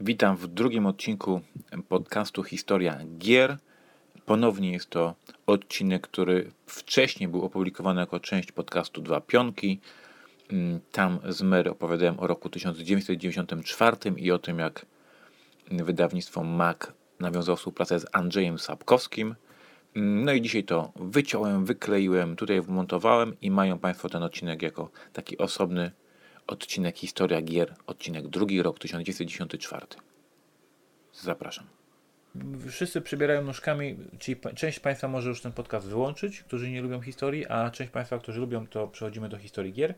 Witam w drugim odcinku podcastu Historia Gier. Ponownie jest to odcinek, który wcześniej był opublikowany jako część podcastu Dwa Pionki. Mm, Tam z Mary opowiadałem o roku 1994 i o tym, jak wydawnictwo MAC nawiązało współpracę z Andrzejem Sapkowskim. Mm, No i dzisiaj to wyciąłem, wykleiłem, tutaj wmontowałem i mają Państwo ten odcinek jako taki osobny odcinek Historia Gier, odcinek drugi, rok 1994. Zapraszam. Wszyscy przybierają nóżkami, czyli część Państwa może już ten podcast wyłączyć, którzy nie lubią historii, a część Państwa, którzy lubią, to przechodzimy do historii gier.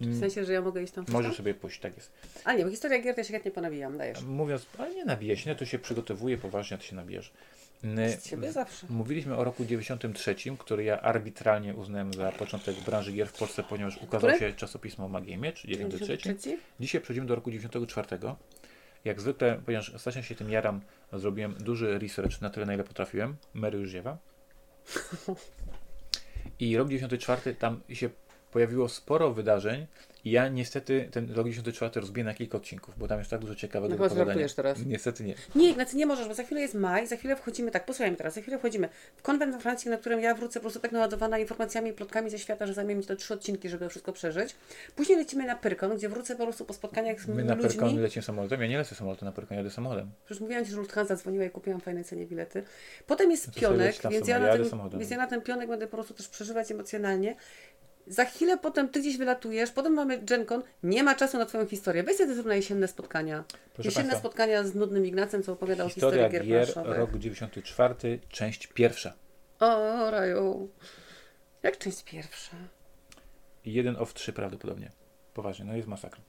W sensie, że ja mogę iść tam Możesz wszystko? sobie pójść, tak jest. A nie, bo historia gier to ja się chętnie ponawijam, dajesz. Mówiąc, ale nie nabijaj się, nie, to się przygotowuje poważnie, a ty się nabijasz. Z siebie zawsze. Mówiliśmy o roku 93, który ja arbitralnie uznałem za początek branży gier w Polsce, ponieważ ukazało się czasopismo Magiemie, czy 93. 93? Dzisiaj przechodzimy do roku 94. Jak zwykle, ponieważ strasznie się tym jaram, zrobiłem duży research na tyle, na ile potrafiłem. Mary już ziewa. I rok 94, tam się pojawiło sporo wydarzeń i ja niestety ten rok 94 rozbiję na kilka odcinków, bo tam jest tak dużo ciekawego No chyba opowiadania. teraz. Niestety nie. Nie, Ignacy, nie możesz, bo za chwilę jest maj, za chwilę wchodzimy, tak, posłuchaj mnie teraz, za chwilę wchodzimy w konwent we Francji, na którym ja wrócę po prostu tak naładowana informacjami i plotkami ze świata, że zajmie mi to trzy odcinki, żeby wszystko przeżyć. Później lecimy na Pyrkon, gdzie wrócę po prostu po spotkaniach z My na ludźmi. Pyrkonie lecimy samolotem, ja nie lecę samolotem, na Pyrkonie jadę samochodem. Przecież mówiłam Ci, że Lufthansa dzwoniła i kupiłam w fajnej cenie bilety. Potem jest No pionek, więc ja, na ten, więc ja na ten pionek będę po prostu też przeżywać emocjonalnie. Za chwilę potem Ty gdzieś wylatujesz, potem mamy GenCon, nie ma czasu na Twoją historię. Weź sobie zrób na jesienne spotkania. Proszę jesienne Państwa. spotkania z nudnym Ignacem, co opowiadał Historia historię gier gier, rok 94, część pierwsza. O, raju. Jak część pierwsza? Jeden of trzy prawdopodobnie. Poważnie, no jest masakra.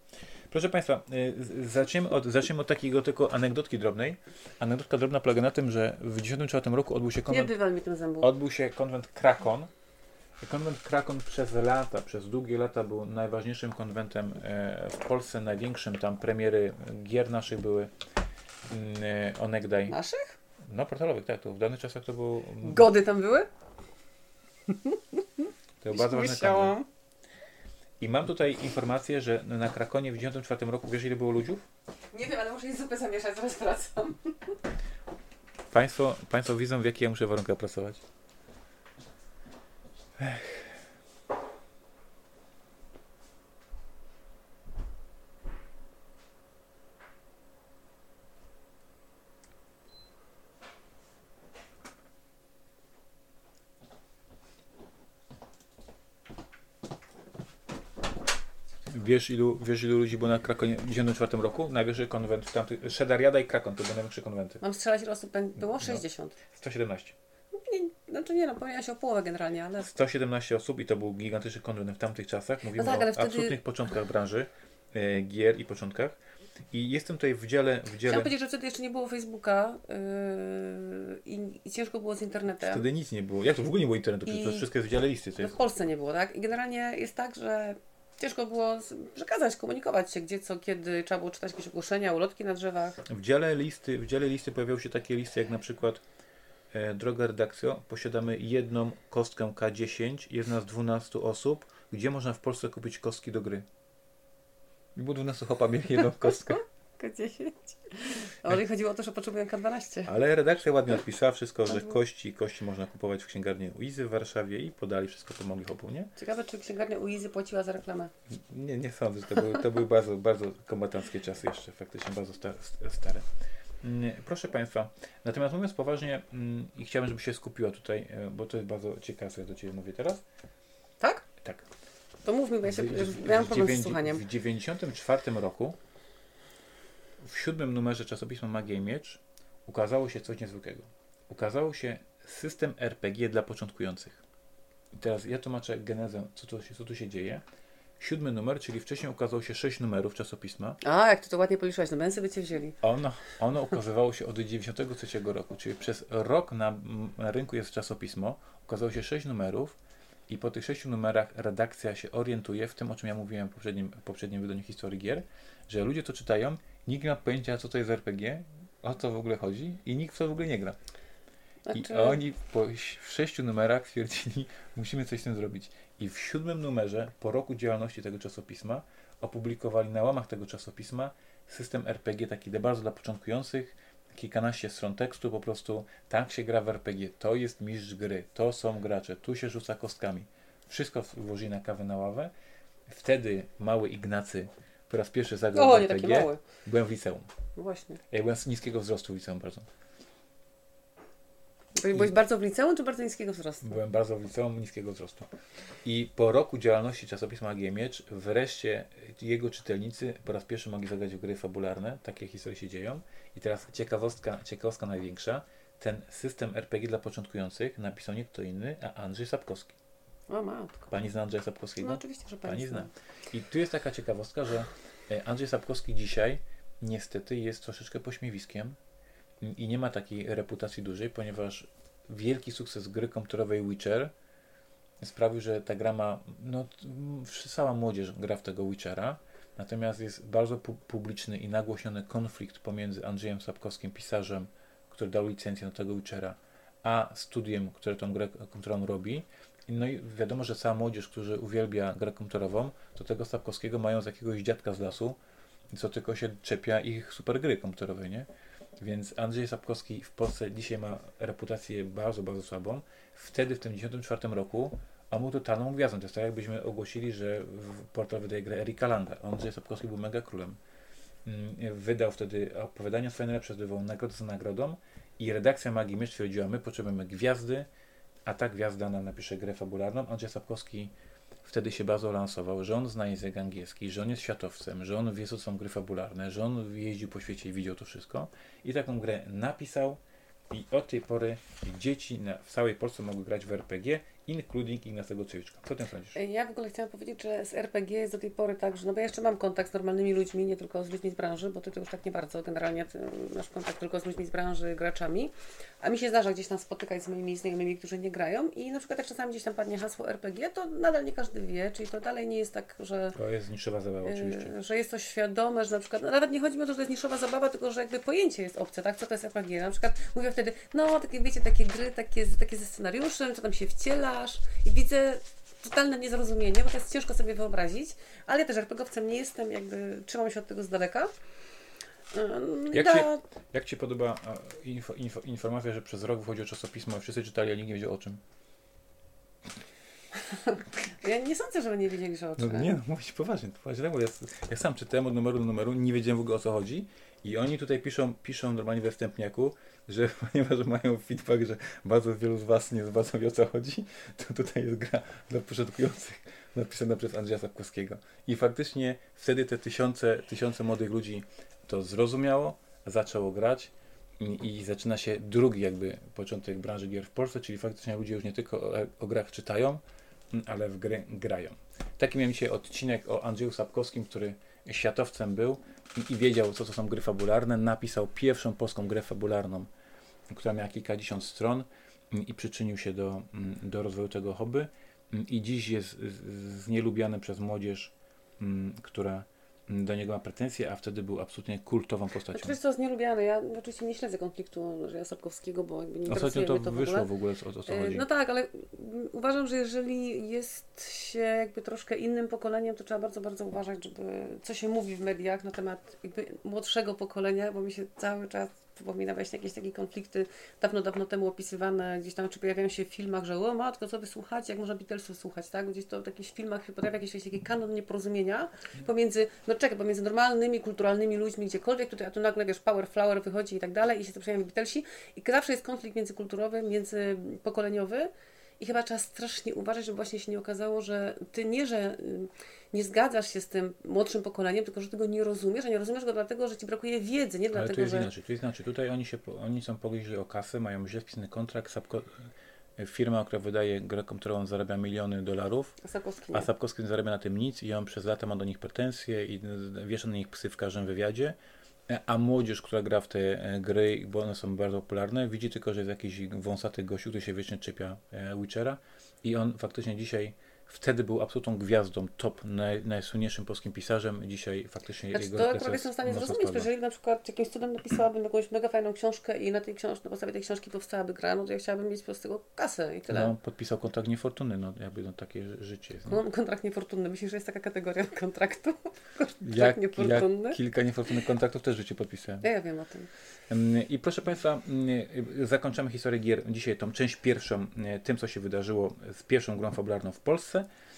Proszę Państwa, y, zaczniemy od, zaczniemy od takiego tylko anegdotki drobnej. Anegdotka drobna polega na tym, że w 1994 roku odbył się Nie konwent, bywal mi tym zębu. odbył się konwent Krakon. Konwent Krakon przez lata, przez długie lata był najważniejszym konwentem e, w Polsce, największym. Tam premiery gier naszych były mm, e, onegdaj. Naszych? No, portalowych, tak. To w danych czasach to był, Gody tam były? to był bardzo ważny konwent. I mam tutaj informację, że na Krakonie w 1994 roku, wiesz ile było ludziów? Nie wiem, ale muszę jej zupę zamieszać, zaraz wracam. Państwo, państwo widzą, w jakich ja muszę warunkach pracować. Ech. Wiesz ilu, wiesz ilu ludzi było na Krakonie w 1994 roku? Najwyższy konwent w tamtych... Szedariada i Krakon to były największe konwenty. Mam strzelać ile osób będzie- było? No. 60. 117. Znaczy nie no, pomyliła się o połowę generalnie, ale 117 osób i to był gigantyczny konwent w tamtych czasach. Mówimy No tak, o wtedy- absolutnych początkach branży, e, gier i początkach. I jestem tutaj w dziale, w dziale Chciałam powiedzieć, że wtedy jeszcze nie było Facebooka yy, i, i ciężko było z internetem. wtedy nic nie było. Jak to w ogóle nie było internetu? Przecież to I- wszystko jest w dziale listy. To No jest... w Polsce nie było, tak? I generalnie jest tak, że ciężko było przekazać, komunikować się, gdzie, co, kiedy. Trzeba było czytać jakieś ogłoszenia, ulotki na drzewach. W dziale listy, w dziale listy pojawiały się takie listy jak na przykład Droga redakcjo, posiadamy jedną kostkę K10, jedna z 12 osób. Gdzie można w Polsce kupić kostki do gry? I było 12 chopa mieli jedną kostkę. K10. A może chodziło o to, że potrzebują K12. Ale redakcja ładnie odpisała wszystko, że kości, kości można kupować w księgarni Uizy w Warszawie i podali wszystko, pomogli chłopu, nie? Ciekawe, czy księgarnia Uizy płaciła za reklamę. Nie, nie sądzę, że to były, to były bardzo, bardzo kombatanckie czasy jeszcze, faktycznie bardzo sta, st- stare. Mm, Proszę Państwa, natomiast mówiąc poważnie mm, i chciałbym, żeby się skupiła tutaj, e, bo to jest bardzo ciekawe, co ja do Ciebie mówię teraz. Tak? Tak. To mów mi, bo ja się, W- miałam problem z słuchaniem. W 1994 roku w siódmym numerze czasopisma Magia i Miecz ukazało się coś niezwykłego. Ukazało się system RPG dla początkujących. I teraz ja tłumaczę genezę, co tu się, co tu się dzieje. Siódmy numer, czyli wcześniej ukazało się sześć numerów czasopisma. A, jak ty to ładnie policzyłaś, no będę by cię wzięli. Ono, ono ukazywało się od 93 roku, czyli przez rok na, rynku jest czasopismo. Ukazało się sześć numerów i po tych sześciu numerach redakcja się orientuje w tym, o czym ja mówiłem w poprzednim, poprzednim wydaniu historii gier, że ludzie to czytają, nikt nie ma pojęcia, co to jest RPG, o co w ogóle chodzi i nikt w to w ogóle nie gra. I Znaczy, oni po w sześciu numerach stwierdzili, musimy coś z tym zrobić. I w siódmym numerze, po roku działalności tego czasopisma, opublikowali na łamach tego czasopisma system RPG taki dla bardzo dla początkujących, kilkanaście stron tekstu, po prostu tak się gra w RPG, to jest mistrz gry, to są gracze, tu się rzuca kostkami. Wszystko włożyli na kawę na ławę. Wtedy mały Ignacy po raz pierwszy zagrał O, w RPG. mały. Byłem w liceum. No właśnie. Ja byłem z niskiego wzrostu w liceum bardzo. Byłeś bardzo w liceum, czy bardzo niskiego wzrostu? Byłem bardzo w liceum niskiego wzrostu. I po roku działalności czasopisma Magia i Miecz wreszcie jego czytelnicy po raz pierwszy mogli zagrać w gry fabularne. Takie historie się dzieją. I teraz ciekawostka, ciekawostka największa. Ten system RPG dla początkujących napisał nie kto inny, a Andrzej Sapkowski. O matko. Pani zna Andrzeja Sapkowskiego? No oczywiście, że pani, Pani zna. zna. I tu jest taka ciekawostka, że e, Andrzej Sapkowski dzisiaj niestety jest troszeczkę pośmiewiskiem i nie ma takiej reputacji dużej, ponieważ wielki sukces gry komputerowej Witcher sprawił, że ta gra ma, no cała młodzież gra w tego Witchera, natomiast jest bardzo pu- publiczny i nagłośniony konflikt pomiędzy Andrzejem Sapkowskim, pisarzem, który dał licencję na tego Witchera, a studiem, które tą grę komputerową robi. No i wiadomo, że cała młodzież, którzy uwielbia grę komputerową, to tego Sapkowskiego mają z jakiegoś dziadka z lasu, co tylko się czepia ich super gry komputerowej, nie? Więc Andrzej Sapkowski w Polsce dzisiaj ma reputację bardzo, bardzo słabą. Wtedy, w tym 1994 roku, on był totalną gwiazdą. To jest tak, jakbyśmy ogłosili, że portal wydaje grę Erika Landa. Andrzej Sapkowski był mega królem. Mm, Wydał wtedy opowiadania swoje najlepsze, zdobywał nagrodę za nagrodą i redakcja Magii Miecz stwierdziła, my potrzebujemy gwiazdy, a ta gwiazda nam napisze grę fabularną. Andrzej Sapkowski wtedy się bardzo lansował, że on zna język angielski, że on jest światowcem, że on wie, co są gry fabularne, że on jeździł po świecie i widział to wszystko. I taką grę napisał i od tej pory dzieci na, w całej Polsce mogły grać w RPG, including Ignacego Ciewiczka. Co ty sądzisz? Ja w ogóle chciałam powiedzieć, że z RPG jest do tej pory tak, że no bo ja jeszcze mam kontakt z normalnymi ludźmi, nie tylko z ludźmi z branży, bo ty to już tak nie bardzo. Generalnie masz kontakt tylko z ludźmi z branży, graczami. A mi się zdarza gdzieś tam spotykać z moimi znajomymi, którzy nie grają i na przykład jak czasami gdzieś tam padnie hasło RPG, to nadal nie każdy wie, czyli to dalej nie jest tak, że To jest niszowa zabawa oczywiście. Yy, że jest to świadome, że na przykład, no nawet nie chodzi mi o to, że to jest niszowa zabawa, tylko że jakby pojęcie jest obce, tak? Co to jest RPG? Na przykład mówię wtedy, no takie wiecie, takie gry, takie, takie ze scenariuszem, co tam się wcielasz i widzę totalne niezrozumienie, bo to jest ciężko sobie wyobrazić, ale ja też RPGowcem nie jestem, jakby trzymam się od tego z daleka. Yy, Jak da- się- Jak Ci podoba a, info, info, informacja, że przez rok wychodziło czasopismo i wszyscy czytali, a nikt nie wiedział o czym? Ja nie sądzę, że nie wiedzieli, że o czym. No nie, mówić poważnie, poważnie. Bo ja, ja sam czytałem od numeru do numeru, nie wiedziałem w ogóle o co chodzi. I oni tutaj piszą, piszą normalnie we wstępniaku, że ponieważ mają feedback, że bardzo wielu z Was nie bardzo wie o co chodzi, to tutaj jest gra dla początkujących napisana przez Andrzeja Sapkowskiego. I faktycznie wtedy te tysiące, tysiące młodych ludzi to zrozumiało, zaczęło grać i, i zaczyna się drugi jakby początek branży gier w Polsce, czyli faktycznie ludzie już nie tylko o, o grach czytają, ale w gry grają. Taki miałem dzisiaj odcinek o Andrzeju Sapkowskim, który światowcem był i, i wiedział, co to są gry fabularne. Napisał pierwszą polską grę fabularną, która miała kilkadziesiąt stron i przyczynił się do, mm, do rozwoju tego hobby. Mm, I dziś jest znielubiany przez młodzież, mm, która do niego ma pretensje, a wtedy był absolutnie kultową postacią. Znaczy, wiesz co, jest nielubiany. Ja oczywiście nie śledzę konfliktu Sapkowskiego, bo jakby nie Ostatnio to to w ogóle. wyszło w ogóle, o, o co E, chodzi. No tak, ale uważam, że jeżeli jest się jakby troszkę innym pokoleniem, to trzeba bardzo, bardzo uważać, żeby co się mówi w mediach na temat jakby młodszego pokolenia, bo mi się cały czas przypomina właśnie jakieś takie konflikty dawno, dawno temu opisywane gdzieś tam, czy pojawiają się w filmach, że o matko, co wy słuchacie, jak można Beatlesów słuchać, tak? Gdzieś to w jakichś filmach się pojawia jakiś taki kanon nieporozumienia pomiędzy, no czekaj, pomiędzy normalnymi, kulturalnymi ludźmi gdziekolwiek, tutaj, a tu nagle, wiesz, Power Flower wychodzi i tak dalej i się to przejawiają Beatlesi i zawsze jest konflikt międzykulturowy, międzypokoleniowy i chyba trzeba strasznie uważać, żeby właśnie się nie okazało, że ty nie, że nie zgadzasz się z tym młodszym pokoleniem, tylko że ty go nie rozumiesz, a nie rozumiesz go dlatego, że ci brakuje wiedzy, nie Ale to dlatego, jest że... inaczej. To jest inaczej. Tutaj oni, się, oni są pogryźli o kasę, mają źle wpisany kontrakt. Sapko, firma, która wydaje grę komputerową, zarabia miliony dolarów, Sapkowski a nie. Sapkowski nie zarabia na tym nic i on przez lata ma do nich pretensje i wiesza na nich psy w każdym wywiadzie. E, A młodzież, która gra w te e, gry, bo one są bardzo popularne, widzi tylko, że jest jakiś wąsaty gościu, który się wiecznie czepia e, Witchera i on faktycznie dzisiaj Wtedy był absolutną gwiazdą, top, naj, najsłynniejszym polskim pisarzem. Dzisiaj faktycznie Znaczy, jego to akurat jestem w stanie zrozumieć, że jeżeli na przykład jakimś cudem napisałabym jakąś mega fajną książkę i na tej książ- na podstawie tej książki powstałaby gra, no to ja chciałabym mieć po prostu tego kasę i tyle. No, podpisał kontrakt niefortunny, no jakby no, takie ży- życie jest. No. Kontrakt niefortunny. Myślisz, że jest taka kategoria kontraktu? kontrakt Jak, niefortunny? jak kilka niefortunnych kontraktów też życie podpisałem. Ja, ja wiem o tym. I proszę Państwa, zakończamy historię gier dzisiaj, tą część pierwszą, tym co się wydarzyło z pierwszą grą fabularną w Polsce. Ganze